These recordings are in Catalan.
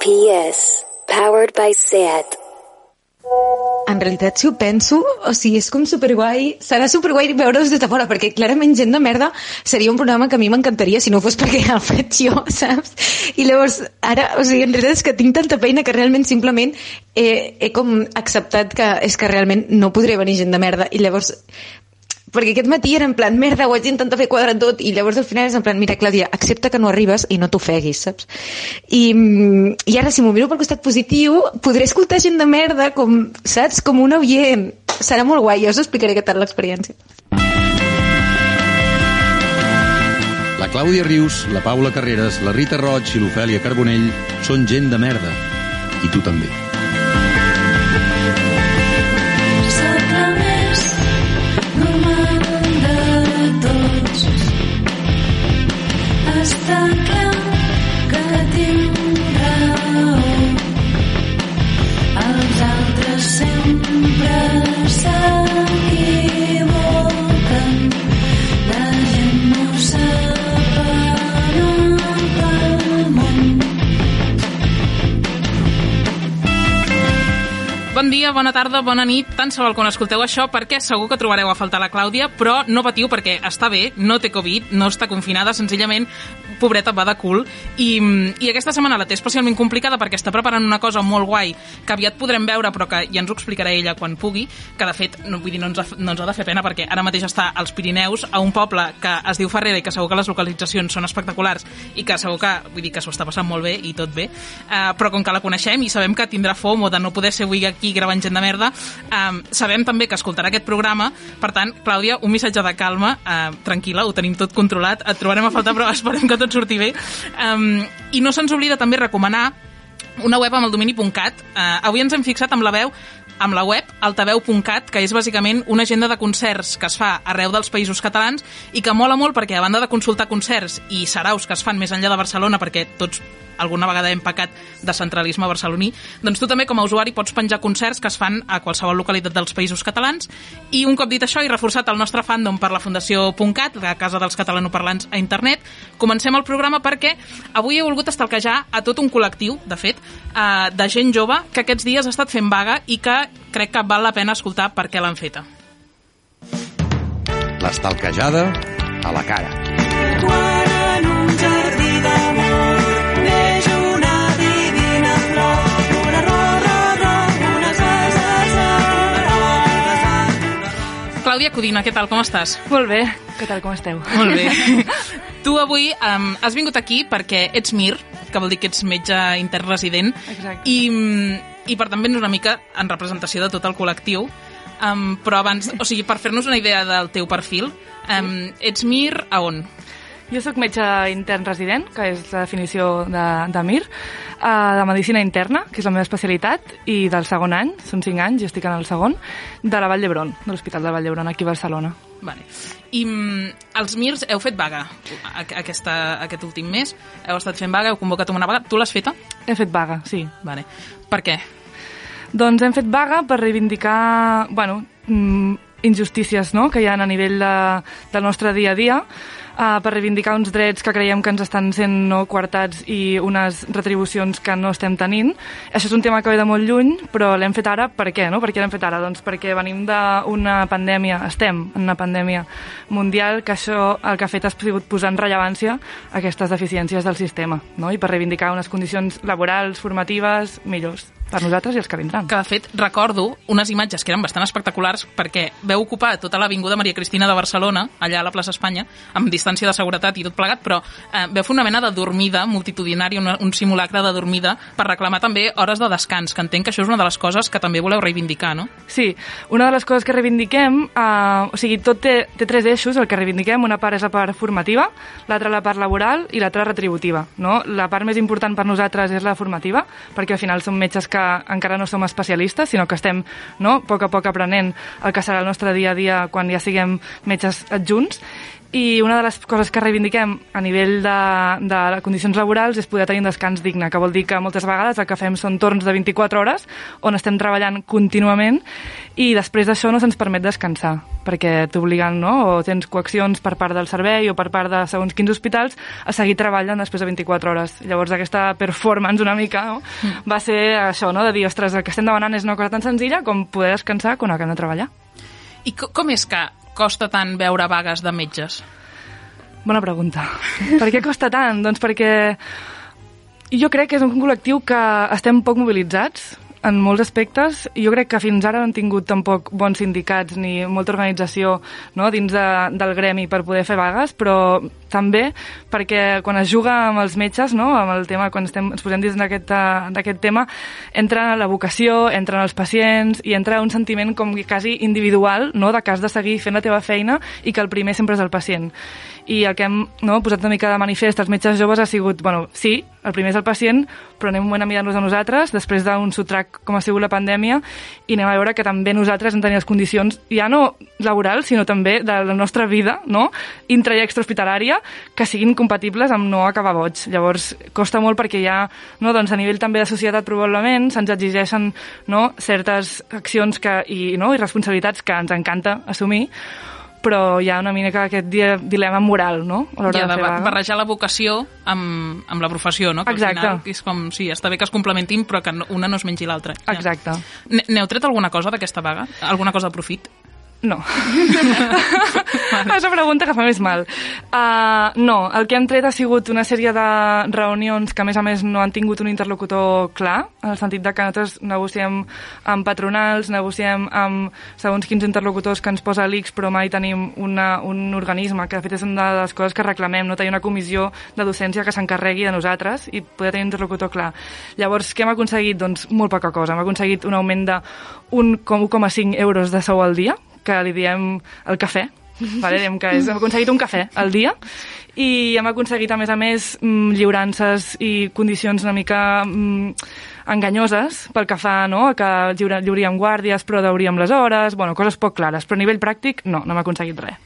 PS. Powered by SAT. En realitat, si ho penso, o sigui, és com superguai, serà superguai veure'ls des de fora, perquè clarament gent de merda seria un programa que a mi m'encantaria si no fos perquè el faig jo, saps? I llavors, ara, o sigui, en realitat és que tinc tanta feina que realment simplement he, he com acceptat que és que realment no podré venir gent de merda i llavors perquè aquest matí era en plan, merda, ho haig d'intentar fer quadrar tot, i llavors al final és en plan, mira, Clàudia, accepta que no arribes i no t'ofeguis, saps? I, I ara, si m'ho miro pel costat positiu, podré escoltar gent de merda, com, saps? Com un oient. Serà molt guai, jo us explicaré què tal l'experiència. La Clàudia Rius, la Paula Carreras, la Rita Roig i l'Ofèlia Carbonell són gent de merda. I tu també. Bon dia, bona tarda, bona nit, tant se val quan escolteu això, perquè segur que trobareu a faltar la Clàudia, però no patiu perquè està bé, no té Covid, no està confinada, senzillament, pobreta, va de cul, i, i aquesta setmana la té especialment complicada perquè està preparant una cosa molt guai que aviat podrem veure, però que ja ens ho explicarà ella quan pugui, que de fet, no, vull dir, no ens, ha, no ens ha de fer pena perquè ara mateix està als Pirineus, a un poble que es diu Ferrera i que segur que les localitzacions són espectaculars i que segur que, vull dir, que s'ho està passant molt bé i tot bé, uh, però com que la coneixem i sabem que tindrà FOMO de no poder ser avui aquí gravant gent de merda, um, sabem també que escoltarà aquest programa, per tant, Clàudia, un missatge de calma, uh, tranquil·la, ho tenim tot controlat, et trobarem a faltar, però esperem que tot surti bé. Um, I no se'ns oblida també recomanar una web amb el domini.cat. Uh, avui ens hem fixat amb la veu amb la web altaveu.cat, que és bàsicament una agenda de concerts que es fa arreu dels països catalans i que mola molt perquè a banda de consultar concerts i saraus que es fan més enllà de Barcelona perquè tots alguna vegada hem pecat de centralisme barceloní, doncs tu també com a usuari pots penjar concerts que es fan a qualsevol localitat dels països catalans. I un cop dit això i reforçat el nostre fandom per la Fundació .cat, la casa dels catalanoparlants a internet, comencem el programa perquè avui he volgut estalquejar a tot un col·lectiu, de fet, eh, de gent jove que aquests dies ha estat fent vaga i que crec que val la pena escoltar per què l'han feta. L'estalquejada a la cara. Quan en un jardí d'amor neix una divina flor, una ro, ro, ro, una sa, sa, sa, una ro, una sa, Clàudia Codina, què tal, com estàs? Molt bé, què tal, com esteu? Molt bé. tu avui um, has vingut aquí perquè ets MIR, que vol dir que ets metge intern resident, Exacte. i, mm, i per tant vens una mica en representació de tot el col·lectiu. Um, però abans, o sigui, per fer-nos una idea del teu perfil, um, ets MIR a on? Jo sóc metge intern resident, que és la definició de, de MIR, uh, de Medicina Interna, que és la meva especialitat, i del segon any, són cinc anys, jo estic en el segon, de la Vall d'Hebron, de l'Hospital de Vall d'Hebron, aquí a Barcelona. Vale. I mm, els MIRs heu fet vaga aquesta, aquest últim mes, heu estat fent vaga, heu convocat una vaga, tu l'has feta? He fet vaga, sí. Vale. Per què? Doncs hem fet vaga per reivindicar, bueno, mm, injustícies no? que hi ha a nivell de, del nostre dia a dia, uh, per reivindicar uns drets que creiem que ens estan sent no coartats i unes retribucions que no estem tenint. Això és un tema que ve de molt lluny, però l'hem fet ara per què? No? Per què l'hem fet ara? Doncs perquè venim d'una pandèmia, estem en una pandèmia mundial que això el que ha fet ha sigut posar en rellevància aquestes deficiències del sistema no? i per reivindicar unes condicions laborals, formatives, millors per nosaltres i els que vindran. que de fet recordo unes imatges que eren bastant espectaculars perquè veu ocupar tota l'avinguda Maria Cristina de Barcelona, allà a la plaça Espanya, amb distància de seguretat i tot plegat, però eh, veu fer una mena de dormida multitudinària, una, un simulacre de dormida per reclamar també hores de descans, que entenc que això és una de les coses que també voleu reivindicar, no? Sí, una de les coses que reivindiquem, eh, o sigui, tot té, té tres eixos, el que reivindiquem, una part és la part formativa, l'altra la part laboral i l'altra retributiva. No? La part més important per nosaltres és la formativa, perquè al final som metges que encara no som especialistes, sinó que estem no, a poc a poc aprenent el que serà el nostre dia a dia quan ja siguem metges adjunts, i una de les coses que reivindiquem a nivell de, de condicions laborals és poder tenir un descans digne, que vol dir que moltes vegades el que fem són torns de 24 hores on estem treballant contínuament i després d'això no se'ns permet descansar perquè t'obliguen, no? o tens coaccions per part del servei o per part de segons quins hospitals a seguir treballant després de 24 hores. Llavors aquesta performance una mica no? mm. va ser això, no? de dir, ostres, el que estem demanant és una cosa tan senzilla com poder descansar quan acabem de treballar. I co com és que costa tant veure vagues de metges? Bona pregunta. per què costa tant? Doncs perquè jo crec que és un col·lectiu que estem poc mobilitzats en molts aspectes. Jo crec que fins ara no han tingut tampoc bons sindicats ni molta organització no, dins de, del gremi per poder fer vagues, però també perquè quan es juga amb els metges, no, amb el tema, quan estem, ens posem dins d'aquest eh, tema, entra la vocació, entren els pacients i entra un sentiment com quasi individual no, de que has de seguir fent la teva feina i que el primer sempre és el pacient i el que hem no, posat una mica de manifest als metges joves ha sigut, bueno, sí, el primer és el pacient, però anem un moment a mirar-nos a nosaltres, després d'un sotrac com ha sigut la pandèmia, i anem a veure que també nosaltres hem tenir les condicions, ja no laborals, sinó també de la nostra vida, no?, intra i extrahospitalària, que siguin compatibles amb no acabar boig. Llavors, costa molt perquè ja, no, doncs a nivell també de societat probablement, se'ns exigeixen no, certes accions que, i, no, i responsabilitats que ens encanta assumir, però hi ha una mica aquest dilema moral, no? A l'hora Ja, de de fer vaga. barrejar la vocació amb, amb la professió, no? Que Exacte. Al final és com, sí, està bé que es complementin, però que una no es mengi l'altra. Ja. Exacte. N'heu tret alguna cosa d'aquesta vaga? Alguna cosa de profit? No. És una pregunta que fa més mal. Uh, no, el que hem tret ha sigut una sèrie de reunions que, a més a més, no han tingut un interlocutor clar, en el sentit de que nosaltres negociem amb patronals, negociem amb segons quins interlocutors que ens posa l'ICS, però mai tenim una, un organisme, que de fet és una de les coses que reclamem, no tenir una comissió de docència que s'encarregui de nosaltres i poder tenir un interlocutor clar. Llavors, què hem aconseguit? Doncs molt poca cosa. Hem aconseguit un augment de 1,5 euros de sou al dia, que li diem el cafè, vale? diem que és, hem aconseguit un cafè al dia i hem aconseguit, a més a més, mm, lliurances i condicions una mica mm, enganyoses pel que fa no? que lliuríem guàrdies però deuríem les hores, bueno, coses poc clares, però a nivell pràctic no, no hem aconseguit res.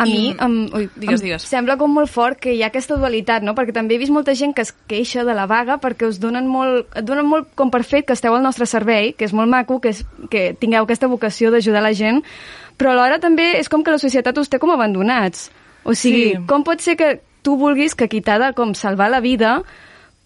A I- mi em, ui, Digues, em digues. sembla com molt fort que hi ha aquesta dualitat, no? perquè també he vist molta gent que es queixa de la vaga perquè us donen molt, et donen molt com per fet que esteu al nostre servei, que és molt maco, que, és, que tingueu aquesta vocació d'ajudar la gent, però alhora també és com que la societat us té com abandonats. O sigui, Sí. com pot ser que tu vulguis que qui t'ha de com salvar la vida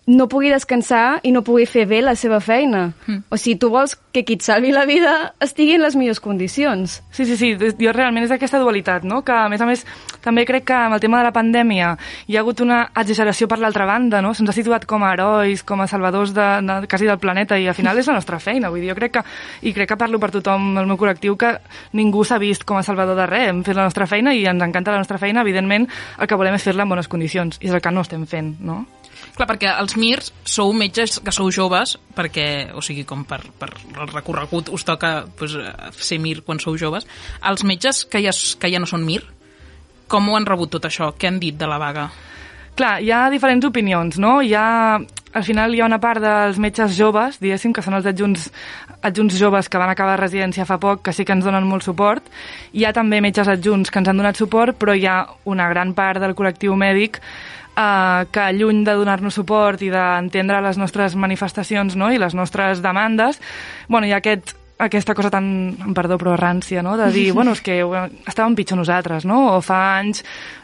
no pugui descansar i no pugui fer bé la seva feina. Mm. O sigui, tu vols que qui et salvi la vida estigui en les millors condicions. Sí, sí, sí, jo realment és aquesta dualitat, no? que a més a més també crec que amb el tema de la pandèmia hi ha hagut una exageració per l'altra banda, no? se'ns ha situat com a herois, com a salvadors de, de, quasi del planeta i al final és la nostra feina, vull dir, jo crec que, i crec que parlo per tothom del meu col·lectiu, que ningú s'ha vist com a salvador de res, hem fet la nostra feina i ens encanta la nostra feina, evidentment el que volem és fer-la en bones condicions, i és el que no estem fent, no? Clar, perquè els MIRs sou metges que sou joves, perquè, o sigui, com per, per el recorregut us toca pues, eh, ser MIR quan sou joves. Els metges que ja, que ja no són MIR, com ho han rebut tot això? Què han dit de la vaga? Clar, hi ha diferents opinions, no? Hi ha, al final hi ha una part dels metges joves, diguéssim, que són els adjunts, adjunts joves que van acabar residència fa poc, que sí que ens donen molt suport. Hi ha també metges adjunts que ens han donat suport, però hi ha una gran part del col·lectiu mèdic eh, que lluny de donar-nos suport i d'entendre les nostres manifestacions no? i les nostres demandes, bueno, hi ha aquest aquesta cosa tan, em perdó, però rància, no? de dir, bueno, és que bueno, estàvem pitjor nosaltres, no? o fa anys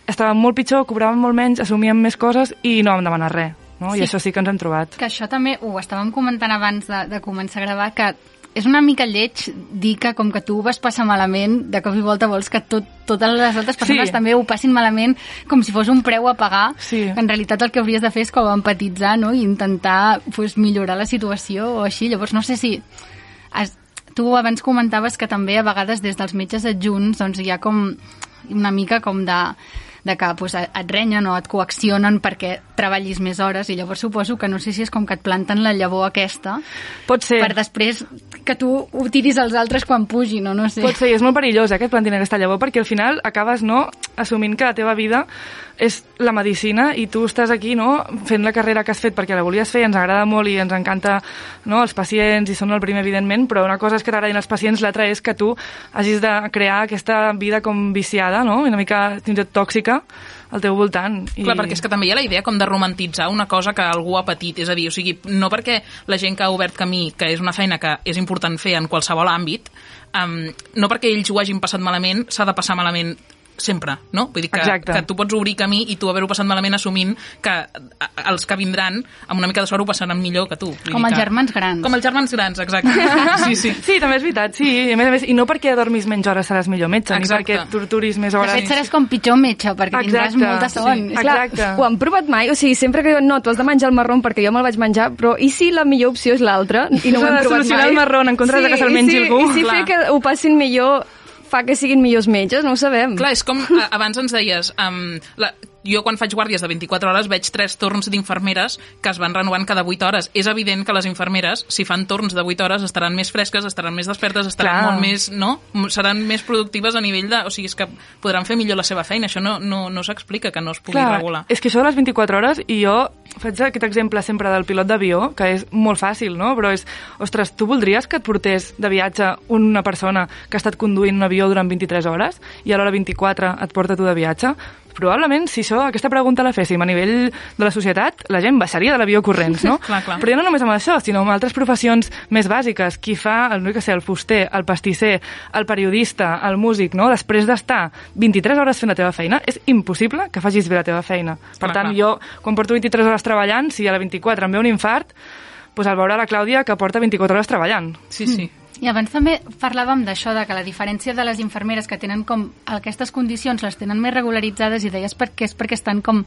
estàvem molt pitjor, cobràvem molt menys, assumíem més coses i no vam demanar res. No? I Sí. això sí que ens hem trobat. Que això també ho estàvem comentant abans de, de començar a gravar, que és una mica lleig dir que com que tu vas passar malament, de cop i volta vols que tot, totes les altres persones Sí. també ho passin malament com si fos un preu a pagar. Sí. Que en realitat el que hauries de fer és com empatitzar no? i intentar pues, millorar la situació o així. Llavors no sé si... Has, tu abans comentaves que també a vegades des dels metges adjunts doncs, hi ha com una mica com de de que pues, et renyen o et coaccionen perquè treballis més hores i llavors suposo que no sé si és com que et planten la llavor aquesta Pot ser. per després que tu ho tiris als altres quan pugin o no sé. Pot ser, és molt perillós eh, aquest plantin aquesta llavor, perquè al final acabes no assumint que la teva vida és la medicina i tu estàs aquí no, fent la carrera que has fet perquè la volies fer, ens agrada molt i ens encanta no, els pacients i són el primer, evidentment, però una cosa és que t'agradin els pacients, l'altra és que tu hagis de crear aquesta vida com viciada, no? una mica fins i tot tòxica al teu voltant. I... Clar, perquè és que també hi ha la idea com de romantitzar una cosa que algú ha patit, és a dir, o sigui, no perquè la gent que ha obert camí, que és una feina que és important fer en qualsevol àmbit, um, no perquè ells ho hagin passat malament, s'ha de passar malament sempre, no? Vull dir que, Exacte. que tu pots obrir camí i tu haver-ho passat malament assumint que a- els que vindran amb una mica de sort ho passaran millor que tu. Vull Com els que... germans grans. Com els germans grans, exacte. Sí, sí. Sí, també és veritat, sí. I, a més a més, I no perquè dormis menys hores seràs millor metge, Exacte. ni perquè torturis més De hores. fet, seràs com pitjor metge, perquè tindràs Exacte, molta son. sí. És clar, Exacte. ho han provat mai? O sigui, sempre que diuen, no, tu has de menjar el marrón perquè jo me'l vaig menjar, però i si la millor opció és l'altra? I no ho hem de provat mai? el marrón en comptes de que se'l mengi si, algú. I si Clar. fer que ho passin millor fa que siguin millors metges? No ho sabem. Clar, és com abans ens deies, um, la, jo quan faig guàrdies de 24 hores veig tres torns d'infermeres que es van renovant cada 8 hores. És evident que les infermeres, si fan torns de 8 hores, estaran més fresques, estaran més despertes, estaran Clar. molt més, no? Seran més productives a nivell de... O sigui, és que podran fer millor la seva feina. Això no, no, no s'explica que no es pugui Clar, regular. és que això de les 24 hores, i jo faig aquest exemple sempre del pilot d'avió, que és molt fàcil, no? Però és, ostres, tu voldries que et portés de viatge una persona que ha estat conduint un avió durant 23 hores i a l'hora 24 et porta tu de viatge? Probablement, si això, aquesta pregunta la féssim a nivell de la societat, la gent baixaria de l'avió corrents, no? Clar, clar. Però ja no només amb això, sinó amb altres professions més bàsiques. Qui fa, el, no sé, el fuster, el pastisser, el periodista, el músic, no? Després d'estar 23 hores fent la teva feina, és impossible que facis bé la teva feina. Per Clar, tant, clar. jo, quan porto 23 hores treballant, si a la 24 em ve un infart, doncs al veure la Clàudia que porta 24 hores treballant. Sí, sí. I abans també parlàvem d'això, de que la diferència de les infermeres que tenen com aquestes condicions les tenen més regularitzades i deies perquè és perquè estan com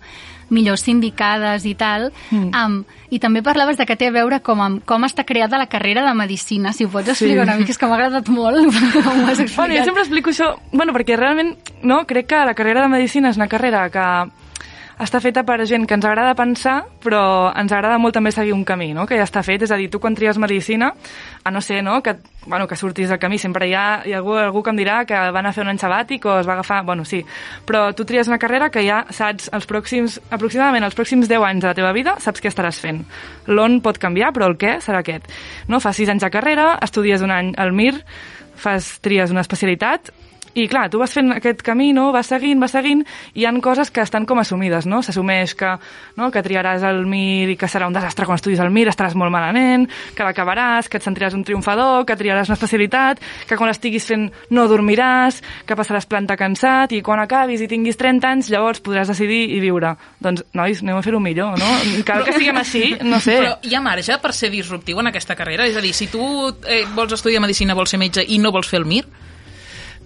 millor sindicades i tal. Mm. Um, I també parlaves de que té a veure com, amb, com està creada la carrera de Medicina. Si ho pots explicar Sí. una mica, és que m'ha agradat molt com ho has explicat. Bueno, jo sempre explico això, bueno, perquè realment no, crec que la carrera de Medicina és una carrera que està feta per gent que ens agrada pensar, però ens agrada molt també seguir un camí, no? que ja està fet. És a dir, tu quan tries Medicina, a no ser no, que, bueno, que surtis del camí, sempre hi ha, hi ha algú, algú que em dirà que va anar a fer un any sabàtic o es va agafar... Bueno, sí, però tu tries una carrera que ja saps els pròxims, aproximadament els pròxims 10 anys de la teva vida, saps què estaràs fent. L'on pot canviar, però el què serà aquest. No? Fas 6 anys de carrera, estudies un any al MIR, fas, tries una especialitat i clar, tu vas fent aquest camí, no? vas seguint, vas seguint, i hi han coses que estan com assumides, no? S'assumeix que, no? que triaràs el MIR i que serà un desastre quan estudis el MIR, estaràs molt malament, que l'acabaràs, que et sentiràs un triomfador, que triaràs una especialitat, que quan l'estiguis fent no dormiràs, que passaràs planta cansat, i quan acabis i tinguis 30 anys, llavors podràs decidir i viure. Doncs, nois, anem a fer-ho millor, no? Cal que siguem així, no sé. Però hi ha marge per ser disruptiu en aquesta carrera? És a dir, si tu eh, vols estudiar Medicina, vols ser metge i no vols fer el MIR,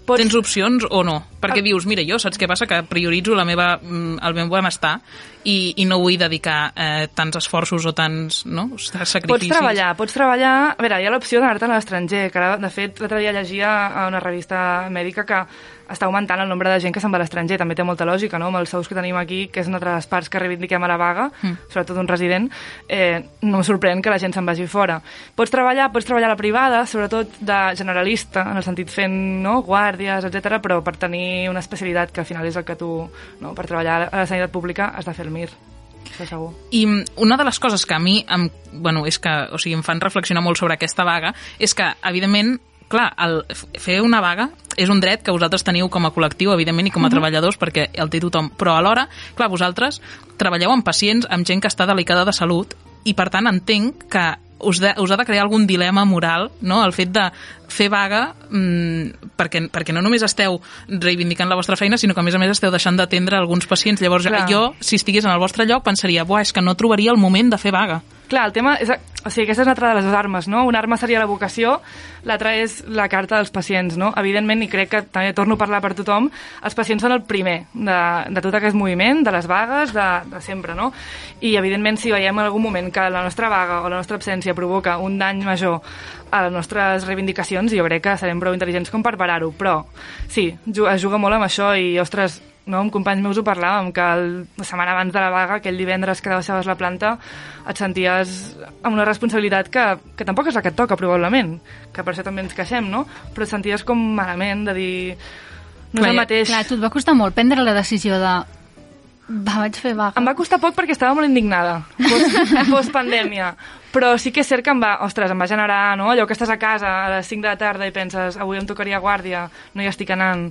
Pots- tens opcions o no? Perquè dius, mira, jo saps què passa? Que prioritzo la meva, mm, el meu benestar i, i no vull dedicar eh, tants esforços o tants no? sacrificis. Pots treballar, pots treballar... A veure, hi ha l'opció d'anar-te a l'estranger, que ara, de fet, l'altre dia llegia a una revista mèdica que està augmentant el nombre de gent que se'n va a l'estranger. També té molta lògica, no?, amb els sous que tenim aquí, que és una de les parts que reivindiquem a la vaga, mm. sobretot un resident, eh, no em sorprèn que la gent se'n vagi fora. Pots treballar, pots treballar a la privada, sobretot de generalista, en el sentit fent no, guàrdies, etc, però per tenir una especialitat que al final és el que tu... No, per treballar a la sanitat pública has de fer el MIR, segur. I una de les coses que a mi em, bueno, és que, o sigui, em fan reflexionar molt sobre aquesta vaga és que, evidentment, clar, el, fer una vaga és un dret que vosaltres teniu com a col·lectiu, evidentment, i com a treballadors, perquè el té tothom. Però alhora, clar, vosaltres treballeu amb pacients, amb gent que està delicada de salut, i per tant entenc que us, de, us ha de crear algun dilema moral, no?, el fet de fer vaga mmm, perquè, perquè no només esteu reivindicant la vostra feina, sinó que a més a més esteu deixant d'atendre alguns pacients. Llavors Clar. jo, si estigués en el vostre lloc, pensaria, buah, és que no trobaria el moment de fer vaga. Clar, el tema és... O sigui, aquesta és una altra de les armes, no? Una arma seria la vocació, l'altra és la carta dels pacients, no? Evidentment, i crec que també torno a parlar per tothom, els pacients són el primer de, de tot aquest moviment, de les vagues, de, de sempre, no? I, evidentment, si veiem en algun moment que la nostra vaga o la nostra absència provoca un dany major a les nostres reivindicacions, jo crec que serem prou intel·ligents com per parar-ho. Però, sí, es juga molt amb això i, ostres, no, amb companys meus ho parlàvem, que el, la setmana abans de la vaga, aquell divendres que deixaves la planta, et senties amb una responsabilitat que, que tampoc és la que et toca, probablement, que per això també ens queixem, no? Però et senties com malament de dir... No Clar, és el mateix... Clar, a tu et va costar molt prendre la decisió de Va, vaig fer vaga. Em va costar poc perquè estava molt indignada, post, post-pandèmia. Però sí que és cert que em va, ostres, em va generar, no?, allò que estàs a casa a les 5 de la tarda i penses, avui em tocaria guàrdia, no hi estic anant,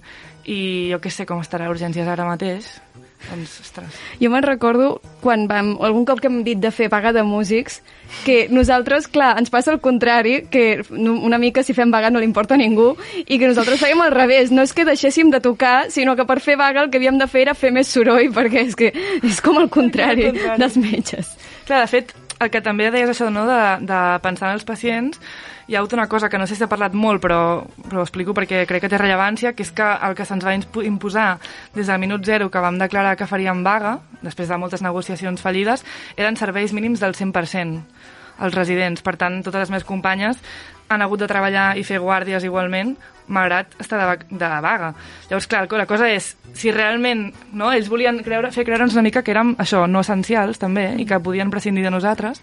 i jo què sé com estarà a urgències ara mateix. Doncs, ostres. Jo me'n recordo quan vam, algun cop que hem dit de fer vaga de músics, que nosaltres, clar, ens passa el contrari, que una mica si fem vaga no li importa a ningú, i que nosaltres fèiem al revés. No és que deixéssim de tocar, sinó que per fer vaga el que havíem de fer era fer més soroll, perquè és que és com el contrari, El contrari. dels metges. Clar, de fet, el que també deies això, no?, de, de pensar en els pacients, hi ha hagut una cosa que no sé si ha parlat molt, però, però ho explico perquè crec que té rellevància, que és que el que se'ns va imposar des del minut zero que vam declarar que faríem vaga, després de moltes negociacions fallides, eren serveis mínims del 100% als residents. Per tant, totes les meves companyes han hagut de treballar i fer guàrdies igualment, malgrat estar de, de vaga. Llavors, clar, la cosa és, si realment no, ells volien creure, fer creure'ns una mica que érem això, no essencials també, i que podien prescindir de nosaltres,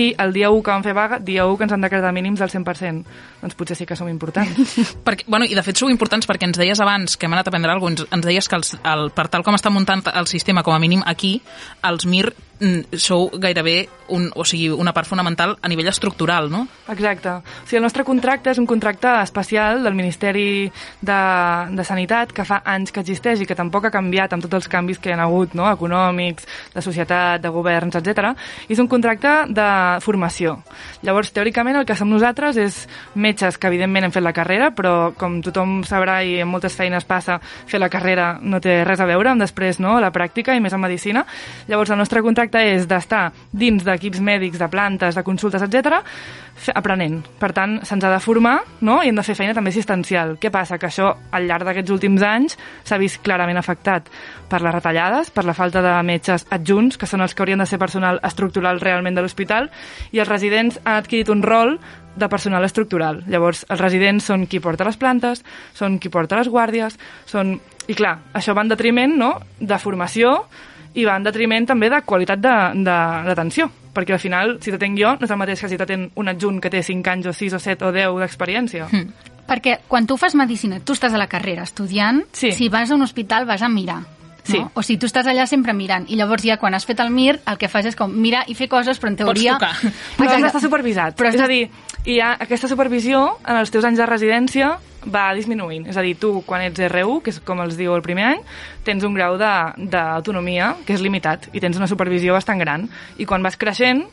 i el dia 1 que vam fer vaga, dia 1 que ens han decretat mínims del 100%. Doncs potser sí que som importants. Perquè, bueno, I de fet sou importants perquè ens deies abans que hem anat a aprendre alguna cosa, ens, ens deies que els, el, per tal com està muntant el sistema, com a mínim aquí, els MIR sou gairebé un, o sigui, una part fonamental a nivell estructural, no? Exacte. O sigui, el nostre contracte és un contracte especial del Ministeri de, de Sanitat que fa anys que existeix i que tampoc ha canviat amb tots els canvis que hi ha hagut, no? econòmics, de societat, de governs, etc. I és un contracte de formació. Llavors, teòricament, el que som nosaltres és metges que, evidentment, hem fet la carrera, però, com tothom sabrà i en moltes feines passa, fer la carrera no té res a veure amb després no? la pràctica i més en medicina. Llavors, el nostre contracte és d'estar dins d'equips mèdics, de plantes, de consultes, etc aprenent. Per tant, se'ns ha de formar no? i hem de fer feina també assistencial. Què passa? Que això, al llarg d'aquests últims anys, s'ha vist clarament afectat per les retallades, per la falta de metges adjunts, que són els que haurien de ser personal estructural realment de l'hospital, i els residents han adquirit un rol de personal estructural. Llavors, els residents són qui porta les plantes, són qui porta les guàrdies, són... I clar, això va en detriment no? de formació i va en detriment també de qualitat de- de- d'atenció, perquè al final, si t'atenc jo, no és el mateix que si t'atén un adjunt que té 5 anys o 6 o 7 o 10 d'experiència. Hmm. Perquè quan tu fas medicina, tu estàs a la carrera estudiant, Sí. si vas a un hospital vas a mirar. No? Sí. O sigui, tu estàs allà sempre mirant i llavors ja quan has fet el MIR el que fas és com mirar i fer coses però en teoria... tocar. Però has d'estar supervisat. Però és a dir, hi ha aquesta supervisió en els teus anys de residència va disminuint. És a dir, tu, quan ets R1, que és com els diu el primer any, tens un grau d'autonomia que és limitat i tens una supervisió bastant gran. I quan vas creixent,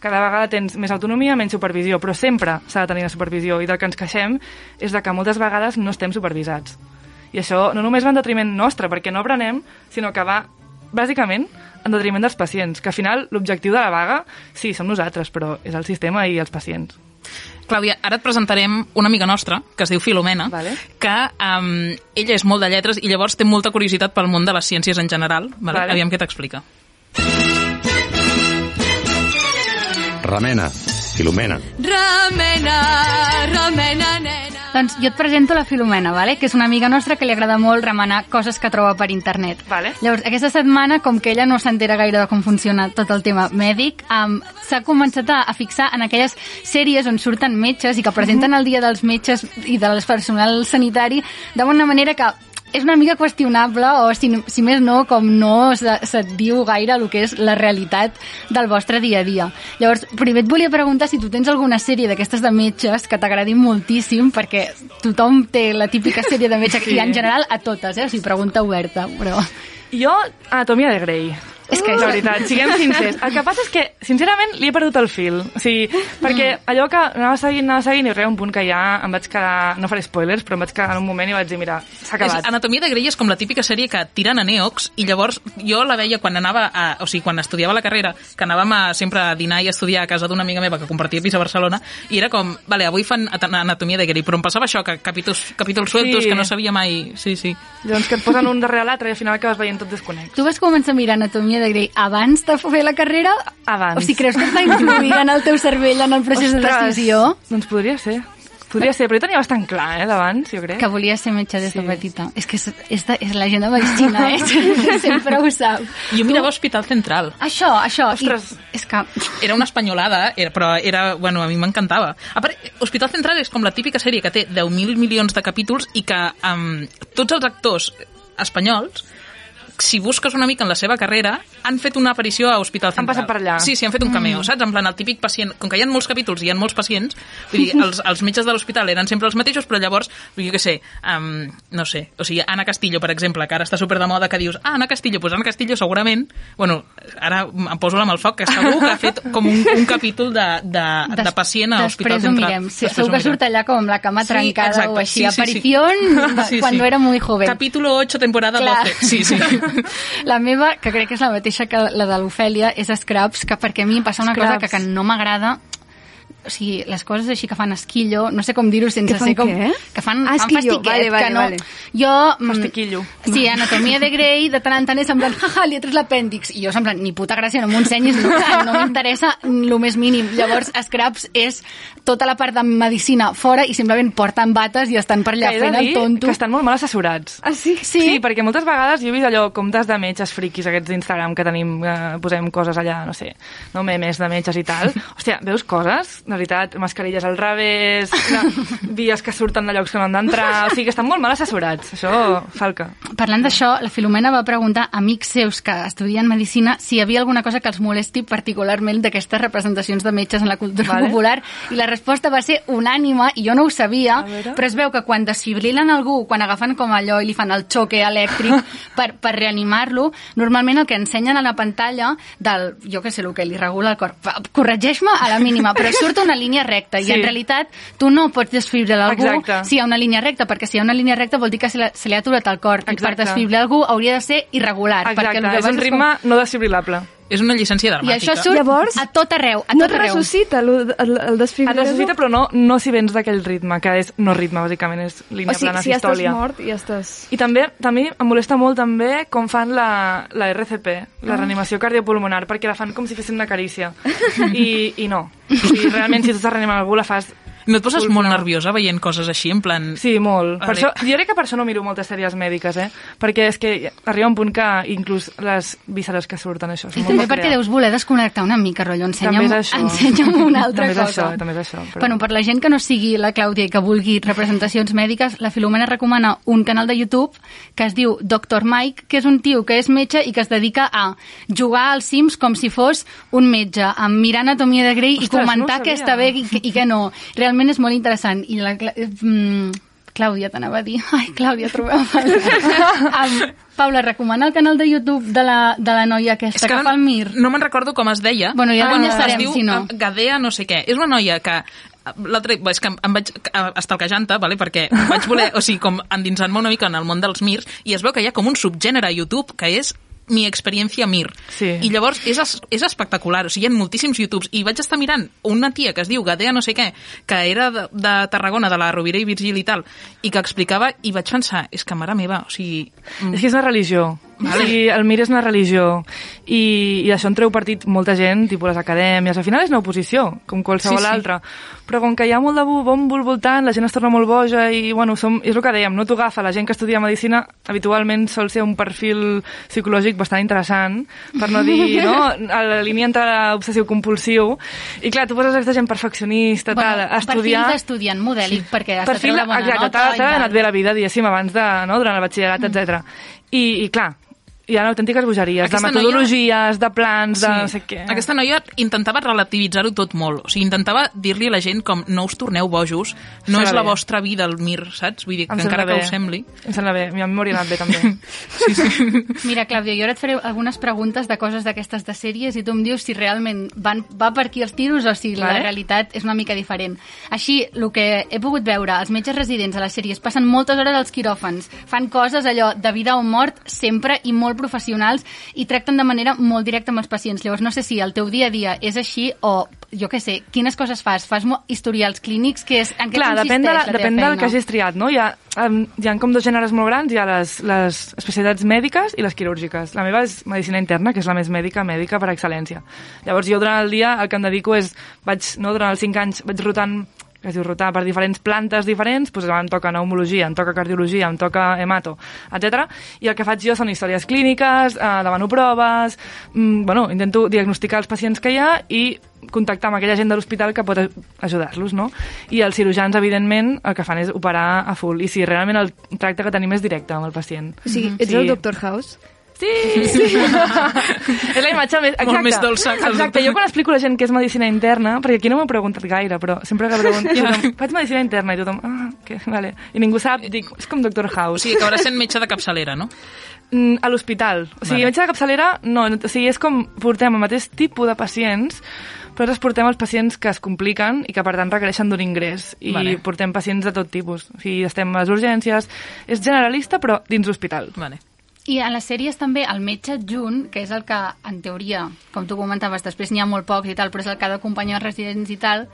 cada vegada tens més autonomia, menys supervisió, però sempre s'ha de tenir la supervisió. I del que ens queixem és de que moltes vegades no estem supervisats. I això no només va en detriment nostre, perquè no aprenem, sinó que va, bàsicament, en detriment dels pacients, que al final l'objectiu de la vaga, sí, som nosaltres, però és el sistema i els pacients. Clàudia, ara et presentarem una amiga nostra, que es diu Filomena, Vale. que um, ella és molt de lletres i llavors té molta curiositat pel món de les ciències en general. Vale? Vale. Aviam què t'explica. Remena, Filomena. Nena. Doncs jo et presento la Filomena, vale? que és una amiga nostra que li agrada molt remenar coses que troba per internet. Vale. Llavors, aquesta setmana, com que ella no s'entera gaire de com funciona tot el tema mèdic, um, s'ha començat a, a fixar en aquelles sèries on surten metges i que presenten el dia dels metges i del personal sanitari d'una manera que és una mica qüestionable o, si, si més no, com no se, se't diu gaire el que és la realitat del vostre dia a dia. Llavors, primer et volia preguntar si tu tens alguna sèrie d'aquestes de metges que t'agradin moltíssim, perquè tothom té la típica sèrie de metge, Sí. i en general a totes, eh? o sigui, pregunta oberta, però... Jo, Anatomia de Grey. És que- la veritat, siguem sincers. El que passa és que, sincerament, li he perdut el fil. O sigui, perquè allò que anava seguint, anava seguint, i arriba un punt que ja em vaig quedar, no faré spoilers, però em vaig quedar en un moment i vaig dir, mira, s'ha És, acabat. Anatomia de Grey és com la típica sèrie que tiren a neox i llavors jo la veia quan anava a, o sigui, quan estudiava la carrera, que anàvem a, sempre a dinar i a estudiar a casa d'una amiga meva que compartia pis a Barcelona i era com, vale, avui fan at- Anatomia de Grey, però em passava això, que capítols, capítols sueltos Sí. que no sabia mai... Sí, sí. Llavors que et posen un darrere l'altre i al final acabes veient tot desconnex. Tu vas començar a mirar Anatomia de Grey abans de fer la carrera? Abans. O sigui, creus que et va influir en el teu cervell en el procés de Ostres, decisió? Doncs podria ser. Podria ser, però jo tenia bastant clar, eh, d'abans, jo crec. Que volia ser metge des de Sí. petita. És que és, és, de, és la gent de medicina, eh? Sempre ho sap. Jo mirava Hospital Central. Això, això. Ostres. I, és que... Era una espanyolada, era, però era, bueno, a mi m'encantava. A part, Hospital Central és com la típica sèrie que té 10.000 milions de capítols i que um, tots els actors espanyols si busques una mica en la seva carrera, han fet una aparició a Hospital Central. passat per allà. Sí, sí, han fet un cameo, saps? En plan, el típic pacient... Com que hi ha molts capítols i hi ha molts pacients, vull dir, els, els metges de l'hospital eren sempre els mateixos, però llavors, jo què sé, um, no sé, o sigui, Anna Castillo, per exemple, que ara està super de moda, que dius, ah, Anna Castillo, doncs Anna Castillo segurament, bueno, ara em poso amb el foc, que segur que ha fet com un, un capítol de, de, de pacient a Hospital Després ho Central. mirem. Sí, Després segur que surt allà com amb la cama Sí, trencada exacte. o així. Sí, sí, sí. Aparición Sí, cuando sí. era muy joven. Capítulo 8, temporada Clar. 12. Sí, sí. La meva, que crec que és la mateixa que la de l'Ofèlia, és Scraps, que perquè a mi em passa una cosa que, Scraps. que no m'agrada o sigui, les coses així que fan esquillo, no sé com dir-ho sense Que fan ser com... què? Que fan, Ah, fan esquillo, fastiquet, vale, vale, que no... vale. Jo... mm, Fastiquillo. Sí, anatomia de Grey, de tant en tant és en plan, jaja, li he tret l'apèndix. I jo, en plan, ni puta gràcia, no m'ho ensenyis, no, no m'interessa el més mínim. Llavors, Scraps és tota la part de medicina fora i simplement porten bates i estan per allà fent el tonto. que estan molt mal assessorats. Ah, sí? Sí, Sí, perquè moltes vegades jo he vist allò comptes de metges friquis, aquests d'Instagram que tenim, eh, posem coses allà, no sé, no memes de metges i tal. Hòstia, veus coses? De veritat, mascarilles al revés, vies que surten de llocs que no han d'entrar, o sigui que estan molt mal assessorats. Això falca. Parlant d'això, la Filomena va preguntar a amics seus que estudien Medicina si hi havia alguna cosa que els molesti particularment d'aquestes representacions de metges en la cultura Vale. popular i la resposta va ser unànima i jo no ho sabia, però es veu que quan desfibrilen algú, quan agafen com allò i li fan el xoque elèctric per, per reanimar-lo, normalment el que ensenyen a la pantalla del, jo què sé, el que li regula el cor, corregeix-me a la mínima, però surt una línia recta Sí. i en realitat tu no pots desfibrilar algú Exacte. si hi ha una línia recta, perquè si hi ha una línia recta vol dir que se, la, se li ha aturat el cor i per Exacte. desfibrilar algú hauria de ser irregular. perquè Exacte, llavors és un com- ritme no desfibrilable. És una llicència I dramàtica. això surt Llavors, a tot arreu, a No tot et arreu. ressuscita el, el, el Et desfibrilador? necessita, però no, no si vens d'aquell ritme, que és no ritme, bàsicament, és línia O sigui, plana si ja estàs mort, ja estàs... I també, també em molesta molt també com fan la, la RCP, la Ah. reanimació cardiopulmonar, perquè la fan com si fessin una carícia. I, i no. O sigui, realment, si tu estàs reanimant algú, la fas... No et poses Full molt nerviosa veient coses així, en plan... Sí, molt. Per això, jo crec que per això no miro moltes sèries mèdiques, eh? Perquè és que arriba un punt que inclús les vísceres que surten, això, I també perquè deus voler desconnectar una mica, rotllo, ensenya'm, També és això. ensenya'm una altra també és cosa. Això, també és això. Però... Bueno, per la gent que no sigui la Clàudia i que vulgui representacions mèdiques, la Filomena recomana un canal de YouTube que es diu Dr. Mike, que és un tio que és metge i que es dedica a jugar als Sims com si fos un metge, a mirar anatomia de Grey i Ostres, comentar no què està bé i, què- i què no. Realment és molt interessant. I la, mm, Clàudia t'anava a dir... Ai, Clàudia, trobem a faltar. um, Paula, recomana el canal de YouTube de la, de la noia aquesta que fa el Mir. no me'n recordo com es deia. Bueno, ja Ah, es diu si no. Gadea no sé què. És una noia que l'altre és que em, vaig estalquejant-te, vale? perquè vaig voler, o sigui, com endinsant-me una mica en el món dels mirs, i es veu que hi ha com un subgènere a YouTube que és mi experiència mir. Sí. I llavors és, és espectacular, o sigui, hi ha moltíssims YouTubes, i vaig estar mirant una tia que es diu Gadea no sé què, que era de, de Tarragona, de la Rovira i Virgili i tal, i que explicava, i vaig pensar, és que mare meva, o sigui... És que és una religió. Vale. O sigui, el MIR és una religió. I, i d'això en treu partit molta gent, tipus les acadèmies. Al final és una oposició, com qualsevol Sí, sí. altra. Però com que hi ha molt de bombo al voltant, la gent es torna molt boja i, bueno, som, és el que dèiem, no t'ho agafa. La gent que estudia Medicina habitualment sol ser un perfil psicològic bastant interessant, per no dir, no?, a la línia entre obsessiu-compulsiu. I clar, tu poses aquesta gent perfeccionista, tal, a estudiar... Perfil d'estudiant modèlic, perquè has de Perfil, treure bona exacte, nota. i t'ha tal. anat bé la vida, diguéssim, abans de, no, durant el batxillerat, Mm. etc. I, I clar, hi ha autèntiques bogeries, Aquesta de metodologies, de plans, de Sí. no sé què. Aquesta noia intentava relativitzar-ho tot molt. O sigui, intentava dir-li a la gent com no us torneu bojos, no és la bé. vostra vida el mir, saps? Vull dir, que encara sembla que bé. us sembli. Em sembla bé, a mi m'hauria anat bé també. Sí, sí. Mira, Clàudia, jo ara et faré algunes preguntes de coses d'aquestes de sèries i tu em dius si realment van, va per aquí els tiros o si la Vale. realitat és una mica diferent. Així, el que he pogut veure, els metges residents a les sèries passen moltes hores als quiròfans, fan coses allò de vida o mort sempre i molt professionals i tracten de manera molt directa amb els pacients. Llavors, no sé si el teu dia a dia és així o, jo què sé, quines coses fas? Fas historials clínics? Que és, en què Clar, depèn, de la, la depèn del que hagis triat, no? Hi ha, hi ha com dos gèneres molt grans, hi ha les, les especialitats mèdiques i les quirúrgiques. La meva és medicina interna, que és la més mèdica, mèdica per excel·lència. Llavors jo durant el dia el que em dedico és, vaig, no, durant els cinc anys vaig rotant que es diu rotar per diferents plantes diferents, doncs em toca pneumologia, em toca cardiologia, em toca hemato, etc. I el que faig jo són històries clíniques, eh, demano proves, mm, bueno, intento diagnosticar els pacients que hi ha i contactar amb aquella gent de l'hospital que pot ajudar-los, no? I els cirurgians, evidentment, el que fan és operar a full. I si realment el tracte que tenim és directe amb el pacient. O sigui, ets Sí. el Doctor House? Sí! sí. és la imatge més... Exacte. Molt més dolça que Exacte, jo quan explico a la gent que és medicina interna, perquè aquí no m'ho preguntat gaire, però sempre que pregunto, tothom, faig medicina interna i tothom, ah, que, vale. I ningú sap, dic, és com Doctor O House. sigui, acabaràs sent metge de capçalera, no? Mm, a l'hospital. O sigui, Vale. metge de capçalera, no, o sigui, és com portem el mateix tipus de pacients, però nosaltres portem els pacients que es compliquen i que, per tant, requereixen d'un ingrés. I Vale. portem pacients de tot tipus. O sigui, estem a les urgències. És generalista, però dins l'hospital. Vale. I a les sèries també el metge adjunt, que és el que, en teoria, com tu comentaves, després n'hi ha molt pocs i tal, però és el que ha d'acompanyar els residents i tal,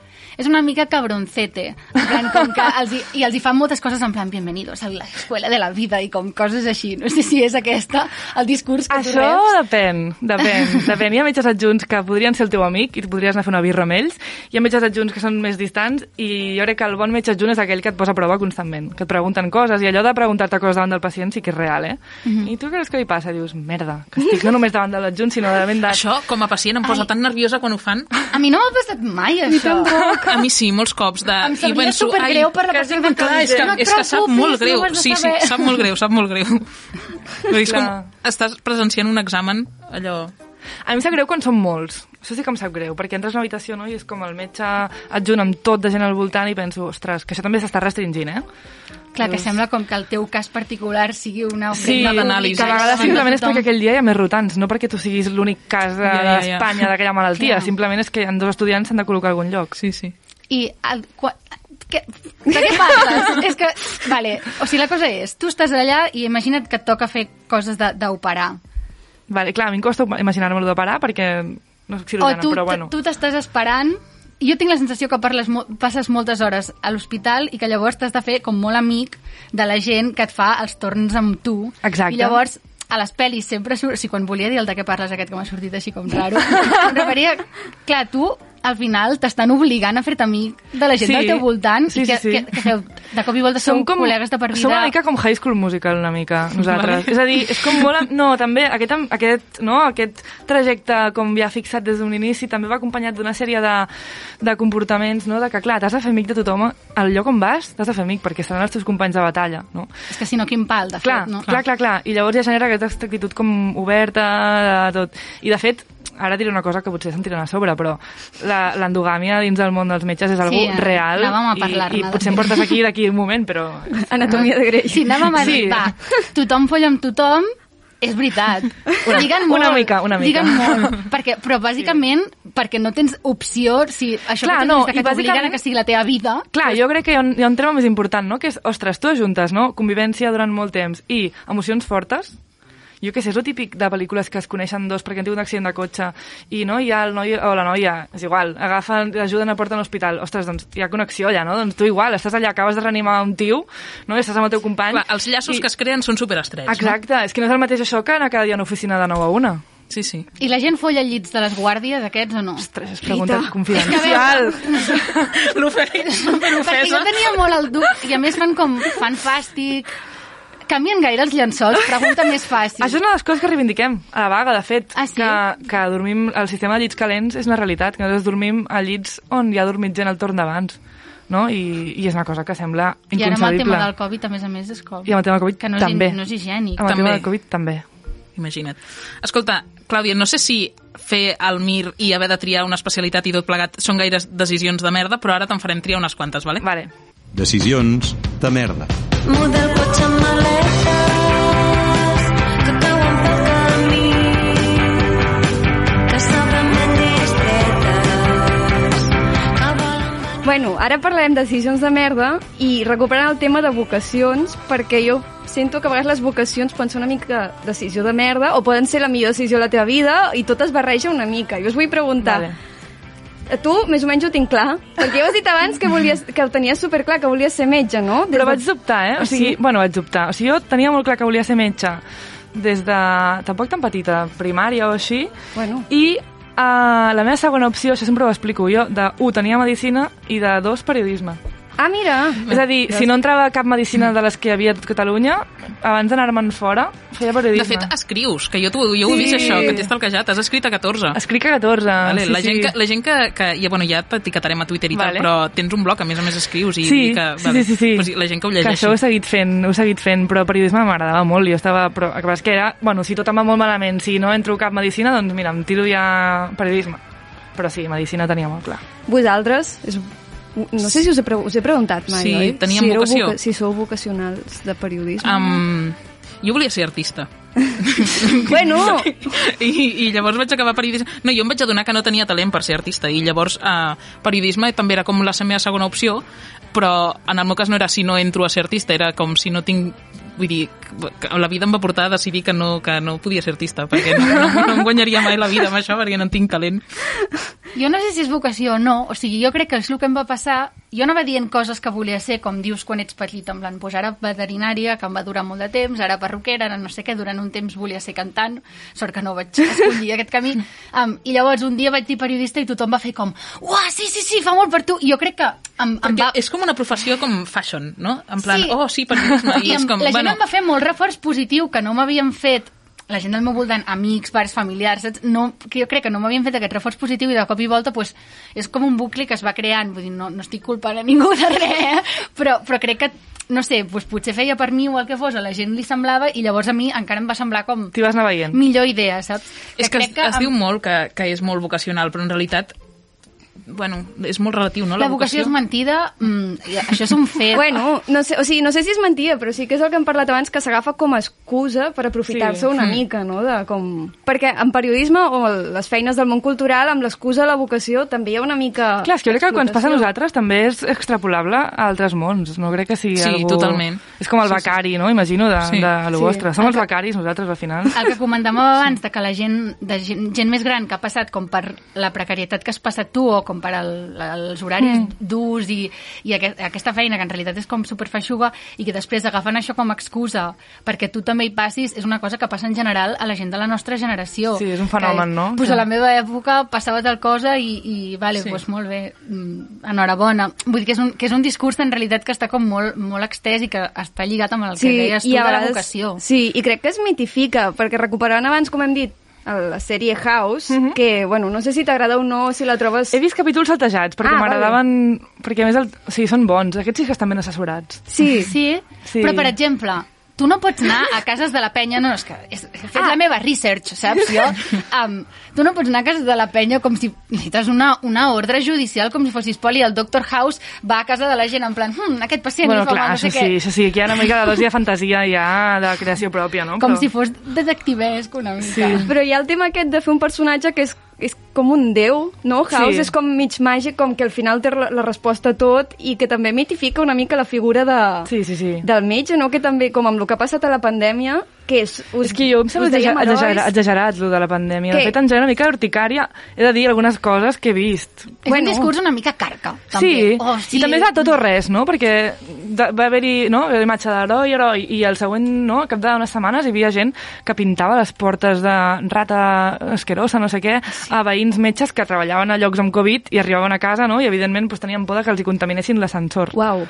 és una mica cabroncete. En plan, com que els hi, I els hi fan moltes coses en plan, bienvenidos a la escuela de la vida i com coses així. No sé si és aquesta el discurs que tu Això reps. depèn, depèn, depèn. Hi ha metges adjunts que podrien ser el teu amic i podries anar a fer una birra amb ells. Hi ha metges adjunts que són més distants i jo crec que el bon metge adjunt és aquell que et posa a prova constantment, que et pregunten coses i allò de preguntar-te coses davant del pacient sí que és real, eh? Mhm. I tu creus que li passa? Dius, merda, que estic no només davant de l'adjunt, sinó davant de... Això, com a pacient, em posa Ai. tan nerviosa quan ho fan. A mi no m'ha passat mai, això. A mi sí, molts cops. De... Em sabria penso, supergreu ai, per la persona que clar, és que, diu, "No et és que sap molt greu. sí, sí, sap molt greu, sap molt greu. És com, estàs presenciant un examen, allò... A mi em sap greu quan són molts. Això sí que em sap greu, perquè entres a una habitació no, i és com el metge adjunt amb tot de gent al voltant i penso, ostres, que això també s'està restringint, eh? Clar, que sembla com que el teu cas particular sigui una Sí, ofrena d'anàlisi. que a vegades simplement és perquè aquell dia hi ha més rotants, no perquè tu siguis l'únic cas de- Ja, ja, ja. d'Espanya d'aquella malaltia, Clar. simplement és que en dos estudiants s'han de col·locar a algun lloc. Sí, sí. I el, qua, que, de què parles? és que, vale, o sigui, la cosa és, tu estàs allà i imagina't que et toca fer coses de- d'operar. Vale, clar, a mi em costa imaginar-me-lo de parar perquè no soc O cirurgiana, tu però bueno. tu t'estàs esperant jo tinc la sensació que parles, mo- passes moltes hores a l'hospital i que llavors t'has de fer com molt amic de la gent que et fa els torns amb tu. Exacte. I llavors a les pel·lis sempre surt... O sigui, quan volia dir el de què parles aquest que m'ha sortit així com raro, em referia... Clar, tu al final t'estan obligant a fer-te amic de la gent Sí. del teu voltant Sí, i que, sí, sí. que, que de cop i volta som, com, col·legues de per vida. Som una mica com High School Musical, una mica, nosaltres. Vale. És a dir, és com molt... No, també aquest, aquest, no, aquest trajecte com ja fixat des d'un inici també va acompanyat d'una sèrie de, de comportaments, no? de que, clar, t'has de fer amic de tothom. Al lloc on vas, t'has de fer amic, perquè seran els teus companys de batalla, no? És que si no, quin pal, de Clar, fet, no? clar, clar, clar. I llavors ja genera aquesta actitud com oberta, de tot. I de fet, ara diré una cosa que potser se'n tiren a sobre, però la- l'endogàmia dins del món dels metges és algo Sí, eh, real a i, i potser em portes aquí d'aquí un moment, però... Anatomia de greix. Si anàvem a dir, Sí. va, tothom folla amb tothom, és veritat. Una- Lliguen una molt, mica, una mica. Lliguen molt, perquè, però bàsicament perquè no tens opció, si això Clar, que tens no, que t'obliguen que sigui la teva vida, Clar, jo crec que hi ha, un, hi ha un tema més important, no? Que és, ostres, tu ajuntes, no? Convivència durant molt temps i emocions fortes, jo què sé, és el típic de pel·lícules que es coneixen dos perquè han tingut un accident de cotxe i no, hi ha el noi o la noia, és igual, agafen, l'ajuden a portar a l'hospital. Ostres, doncs hi ha connexió allà, no? Doncs tu igual, estàs allà, acabes de reanimar un tio, no? I estàs amb el teu company. Clar, els llaços i... que es creen són superestrets. Exacte, és que no és el mateix això que anar cada dia a una oficina de 9 a 1. No? Sí, sí. i la gent folla llits de les guàrdies, aquests o no? Ostres, és pregunta Rita. confidencial. L'oferi Perquè jo tenia molt el dubte, i a més fan com, fan fàstic, canvien gaire els llençols, pregunta més fàcil. Això és una de les coses que reivindiquem a la vaga, de fet, Ah, sí? que, que dormim, el sistema de llits calents és una realitat, que nosaltres dormim a llits on hi ha dormit gent al torn d'abans, no? I, I és una cosa que sembla I ara amb el inconcebible. tema del Covid, a més a més, és com... I amb el tema del Covid que no és, també. No és higiènic. Amb el tema També. del Covid també. Imagina't. Escolta, Clàudia, no sé si fer el MIR i haver de triar una especialitat i tot plegat són gaires decisions de merda, però ara te'n farem triar unes quantes, vale? Vale. Decisions de merda. Bueno, ara parlarem de decisions de merda i recuperant el tema de vocacions, perquè jo sento que a vegades les vocacions poden ser una mica decisió de merda o poden ser la millor decisió de la teva vida i tot es barreja una mica. Jo us vull preguntar, Vale. Tu més o menys ho tinc clar, perquè ja ho has dit abans que, volies, que ho tenies superclar, que volies ser metge, no? Des Però vaig dubtar, eh? O Ah, sigui, sí? bueno, vaig dubtar. O sigui, jo tenia molt clar que volia ser metge des de... tampoc tan petita, primària o així, Bueno. i uh, la meva segona opció, això sempre ho explico jo, de 1 tenia medicina i de 2 periodisme. Ah, mira! És a dir, si no entrava cap medicina de les que hi havia a tot Catalunya, abans d'anar-me'n fora, feia De periodisme. fet, escrius, que jo, jo ho he vist Sí. això, que t'he estalquejat, has escrit a 14. Escric a 14. Vale, sí, la, gent sí. que, la gent que, que ja, bueno, ja t'etiquetarem a Twitter i Vale. tal, però tens un blog, a més a més escrius i Sí, que, sí, sí, sí, sí. Pues, la gent que ho Que llegeixi. això ho he seguit fent, ho he seguit fent, però periodisme m'agradava molt, jo estava... Però el que passa és que era, bueno, si tot em va molt malament, si no entro cap medicina, doncs mira, em tiro ja periodisme. Però sí, medicina tenia molt clar. Vosaltres, és, no sé si us he, pre us he preguntat mai, Sí, oi? teníem si vocació. voca- si sou vocacionals de periodisme. Um, jo volia ser artista. Bueno! I, I llavors vaig acabar periodisme. No, jo em vaig adonar que no tenia talent per ser artista i llavors eh, periodisme també era com la meva segona opció, però en el meu cas no era si no entro a ser artista, era com si no tinc vull dir, la vida em va portar a decidir que no, que no podia ser artista, perquè no, no, no em guanyaria mai la vida amb això, perquè no en tinc talent. Jo no sé si és vocació o no, o sigui, jo crec que és el que em va passar, jo anava dient coses que volia ser, com dius quan ets petit, en plan, pues ara veterinària, que em va durar molt de temps, ara perruquera, ara no sé què, durant un temps volia ser cantant, sort que no vaig escollir aquest camí, um, i llavors un dia vaig dir periodista i tothom va fer com, uah, sí, sí, sí, fa molt per tu, i jo crec que em, em va... és com una professió com fashion, no? En plan, Sí. oh, sí, periodisme. I, I és com, la gent bueno, em va fer molt reforç positiu que no m'havien fet la gent del meu voltant, amics, pares, familiars, saps? No, que jo crec que no m'havien fet aquest reforç positiu i de cop i volta pues, és com un bucle que es va creant. Vull dir, no, no estic culpant a ningú de res, eh? però, però crec que no sé, pues, potser feia per mi o el que fos, a la gent li semblava i llavors a mi encara em va semblar com T'hi vas anar veient. millor idea, saps? és que, es, es em- diu molt que, que és molt vocacional, però en realitat bueno, és molt relatiu, no? La vocació és mentida, mm, i això és un fet. Bueno, no sé, o sigui, no sé si és mentida, però sí que és el que hem parlat abans, que s'agafa com a excusa per aprofitar-se Sí. una Mm. mica, no? De com... Perquè en periodisme o les feines del món cultural, amb l'excusa de la vocació, també hi ha una mica... Clar, és que jo crec que quan ens passa a nosaltres també és extrapolable a altres mons. No crec que sigui Sí, algú... totalment. És com el Sí, sí. becari, no? Imagino, de, Sí. de lo Sí. vostre. Som els becaris, nosaltres, al final. el que comentàvem abans de que la gent, de gent, gent més gran que ha passat com per la precarietat que has passat tu o com per el, els horaris mm. durs i, i aquest, aquesta feina que en realitat és com superfeixuga i que després agafen això com a excusa perquè tu també hi passis és una cosa que passa en general a la gent de la nostra generació. Sí, és un fenomen, que, no? Pues Sí. a la meva època passava tal cosa i, i vale, Sí. pues molt bé, mm, enhorabona. Vull dir que és, un, que és un discurs en realitat que està com molt, molt extès i que està lligat amb el que deies tu de la vocació. Sí, i crec que es mitifica, perquè recuperant abans, com hem dit, el- la sèrie House, Mhm. que, bueno, no sé si t'agrada o no, si la trobes... He vist capítols saltejats, perquè Ah, m'agradaven... Perquè a més, el... o sigui, són bons. Aquests sí que estan ben assessorats. Sí, Sí, Sí. però per exemple, tu no pots anar a cases de la penya, no, és que he fet Ah. la meva research, saps? Jo, um, tu no pots anar a cases de la penya com si necessites una, una ordre judicial, com si fossis poli, el Dr. House va a casa de la gent en plan, hm, aquest pacient bueno, clar, mal, no sé això què. sí, això sí, aquí hi ha una mica de dosi de fantasia ja de creació pròpia, no? Com Però- si fos detectivesc una mica. Sí. però hi ha el tema aquest de fer un personatge que és, és com un déu, no? House Sí. és com mig màgic, com que al final té la, la resposta a tot i que també mitifica una mica la figura de, Sí, sí, sí. del metge, no? Que també, com amb el que ha passat a la pandèmia, que és... Us, És que jo em sembla exagerat, exagerat, exagerat, lo de la pandèmia. Què? De fet, em genera una mica urticària. He de dir algunes coses que he vist. És un discurs una mica carca, també. Sí, Oh, i també és a tot o res, no? Perquè de, va haver-hi no? la imatge d'heroi, heroi, i el següent, no? al cap d'unes setmanes, hi havia gent que pintava les portes de rata asquerosa, no sé què, a veïns metges que treballaven a llocs amb Covid i arribaven a casa, no? i evidentment pues, tenien por que els hi contaminessin l'ascensor. Uau.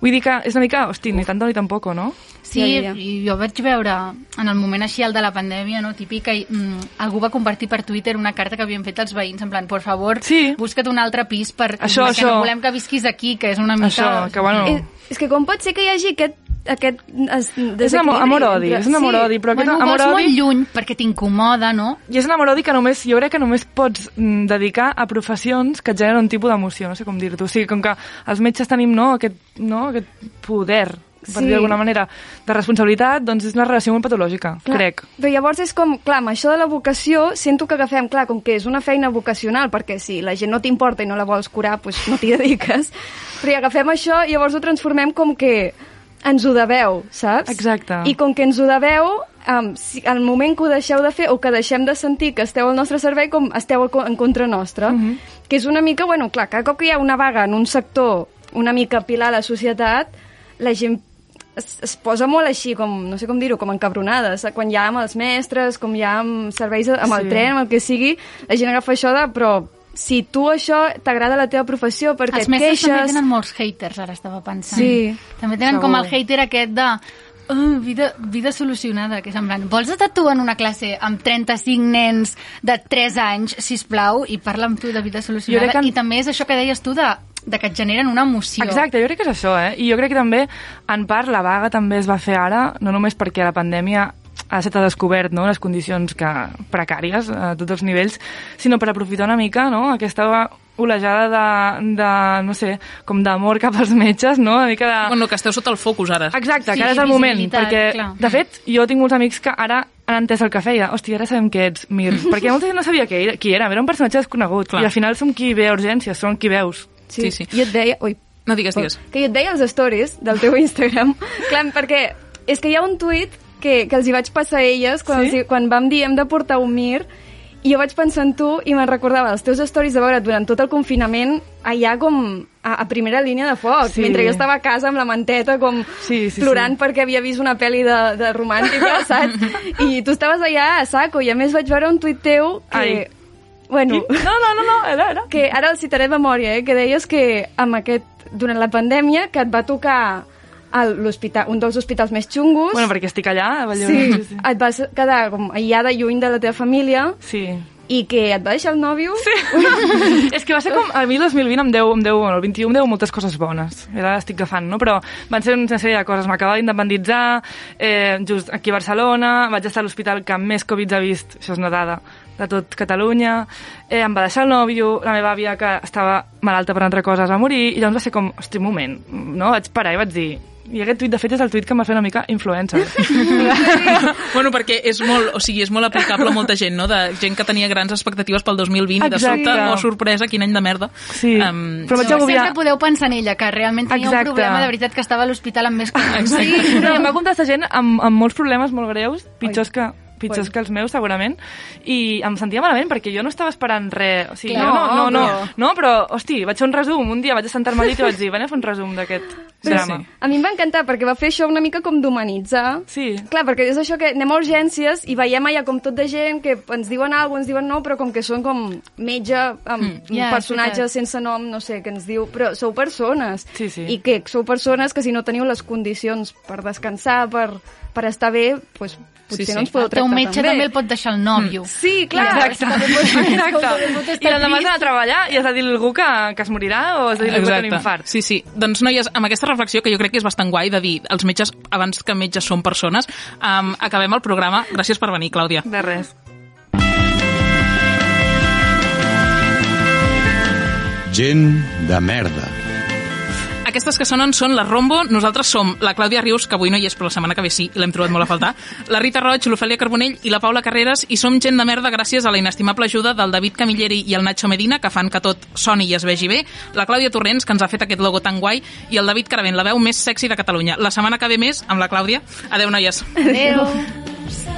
Vull dir que és una mica, hosti, ni tant ni tampoc, no? Sí, Ja, i jo vaig veure en el moment així, el de la pandèmia, no, típic, que mm, algú va compartir per Twitter una carta que havien fet els veïns, en plan, por favor, Sí. busca't un altre pis per, Això, perquè això. no volem que visquis aquí, que és una mica... Això, que bueno... És, és que com pot ser que hi hagi aquest, aquest es, És un amor-odi, és un amor-odi, però aquest Bueno, amor-odi... molt lluny perquè t'incomoda, no? I és un amor-odi que només, jo crec que només pots mm, dedicar a professions que et generen un tipus d'emoció, no sé com dir-t'ho. O sigui, com que els metges tenim no, aquest, no, aquest poder, per Sí. dir d'alguna manera, de responsabilitat, doncs és una relació molt patològica, Clar, crec. Però llavors és com, clar, amb això de la vocació, sento que agafem, clar, com que és una feina vocacional, perquè si la gent no t'importa i no la vols curar, doncs no t'hi dediques, però hi agafem això i llavors ho transformem com que ens ho deveu, saps? Exacte. I com que ens ho deveu, um, si, al moment que ho deixeu de fer o que deixem de sentir que esteu al nostre servei, com esteu en contra nostra, Mhm. que és una mica, bueno, clar, cada cop que hi ha una vaga en un sector una mica pilar a la societat, la gent es, es posa molt així, com, no sé com dir-ho, com encabronada. sa- Quan hi ha amb els mestres, com hi ha amb serveis, amb el Sí. tren, amb el que sigui, la gent agafa això de, però si tu això t'agrada la teva professió perquè Els et mestres també queixes... tenen molts haters, ara estava pensant. Sí. També tenen Segur. com el hater aquest de Uh, vida, vida solucionada, que és en plan, vols estar tu en una classe amb 35 nens de 3 anys, si plau i parla amb tu de vida solucionada? que- I també és això que deies tu de, de que et generen una emoció. Exacte, jo crec que és això, eh? I jo crec que també, en part, la vaga també es va fer ara, no només perquè la pandèmia ha estat descobert no? les condicions que, precàries a tots els nivells, sinó per aprofitar una mica no? aquesta olejada de, de no sé, com d'amor cap als metges, no? Una mica de... Bueno, que esteu sota el focus ara. Exacte, Sí, que ara és el moment, perquè, clar. de fet, jo tinc molts amics que ara han entès el que feia. Hòstia, ara sabem què ets, Mir. perquè molta gent no sabia qui era, qui era, era un personatge desconegut. Clar. I al final som qui ve a urgències, som qui veus. Sí, sí. I et deia... Ui, No digues, digues. que jo et deia els stories del teu Instagram. Clar, perquè és que hi ha un tuit que, que els hi vaig passar a elles quan, Sí? sí? els, quan vam dir hem de portar un mir i jo vaig pensar en tu i me'n recordava els teus stories de veure durant tot el confinament allà com a, a primera línia de foc, Sí. mentre jo estava a casa amb la manteta com Sí, sí, plorant sí. perquè havia vist una pel·li de, de romàntica, saps? I tu estaves allà a saco i a més vaig veure un tuit teu que... Ai. Bueno, No, no, no, no, era, era. que ara el citaré de memòria, eh, que deies que amb aquest, durant la pandèmia que et va tocar l'hospital, un dels hospitals més xungos. Bueno, perquè estic allà, a Vallès. sí, sí, et vas quedar com aïllada lluny de la teva família sí. I que et va deixar el nòvio. Sí. és que va ser com... A mi el 2020 em deu, em deu, bueno, el 21 em deu moltes coses bones. Ara estic agafant, no? Però van ser una sèrie de coses. M'acaba d'independitzar, eh, just aquí a Barcelona, vaig estar a l'hospital que més Covid ha vist, això és una dada, de tot Catalunya, eh, em va deixar el nòvio, la meva àvia, que estava malalta per altra cosa, es va morir, i llavors va ser com, hosti, un moment, no? Vaig parar i vaig dir... I aquest tuit, de fet, és el tuit que em va fer una mica influencer. bueno, perquè és molt, o sigui, és molt aplicable a molta gent, no? De gent que tenia grans expectatives pel 2020 i de Exacte. sobte, oh, sorpresa, quin any de merda. Sí, Um, però vaig No, agobiar... sempre podeu pensar en ella, que realment tenia Exacte. un problema de veritat que estava a l'hospital amb més coses. Sí, no, em va contestar gent amb, amb molts problemes molt greus, pitjors que pitjors que els meus, segurament, i em sentia malament perquè jo no estava esperant res. O sigui, Clar, no, no, no, no, però- no, però, hosti, vaig fer un resum, un dia vaig sentar-me al llit i vaig dir, vaig a fer un resum d'aquest drama. A mi em va encantar perquè va fer això una mica com d'humanitzar. Sí. Clar, perquè és això que anem a urgències i veiem allà com tot de gent que ens diuen alguna cosa, ens diuen no, però com que són com metge, amb mm. Ja, és personatge veritat. sense nom, no sé, que ens diu... Però sou persones. Sí, sí. I que sou persones que si no teniu les condicions per descansar, per, per estar bé, doncs potser Sí, sí. no ens podeu El teu tractar metge tan bé. també el pot deixar el nòvio. Sí, clar. Exacte. Exacte. I l'endemà has d'anar a treballar i has de dir a algú que, que es morirà o has de dir a algú que té un infart. Sí, sí. Doncs, noies, amb aquesta reflexió, que jo crec que és bastant guai de dir els metges, abans que metges són persones, um, acabem el programa. Gràcies per venir, Clàudia. De res. Gent de merda. Aquestes que sonen són la Rombo, nosaltres som la Clàudia Rius, que avui no hi és, però la setmana que ve sí, i l'hem trobat molt a faltar, la Rita Roig, l'Ofèlia Carbonell i la Paula Carreras, i som gent de merda gràcies a la inestimable ajuda del David Camilleri i el Nacho Medina, que fan que tot soni i es vegi bé, la Clàudia Torrents, que ens ha fet aquest logo tan guai, i el David Caravent, la veu més sexy de Catalunya. La setmana que ve més, amb la Clàudia. Adeu, noies. Adéu.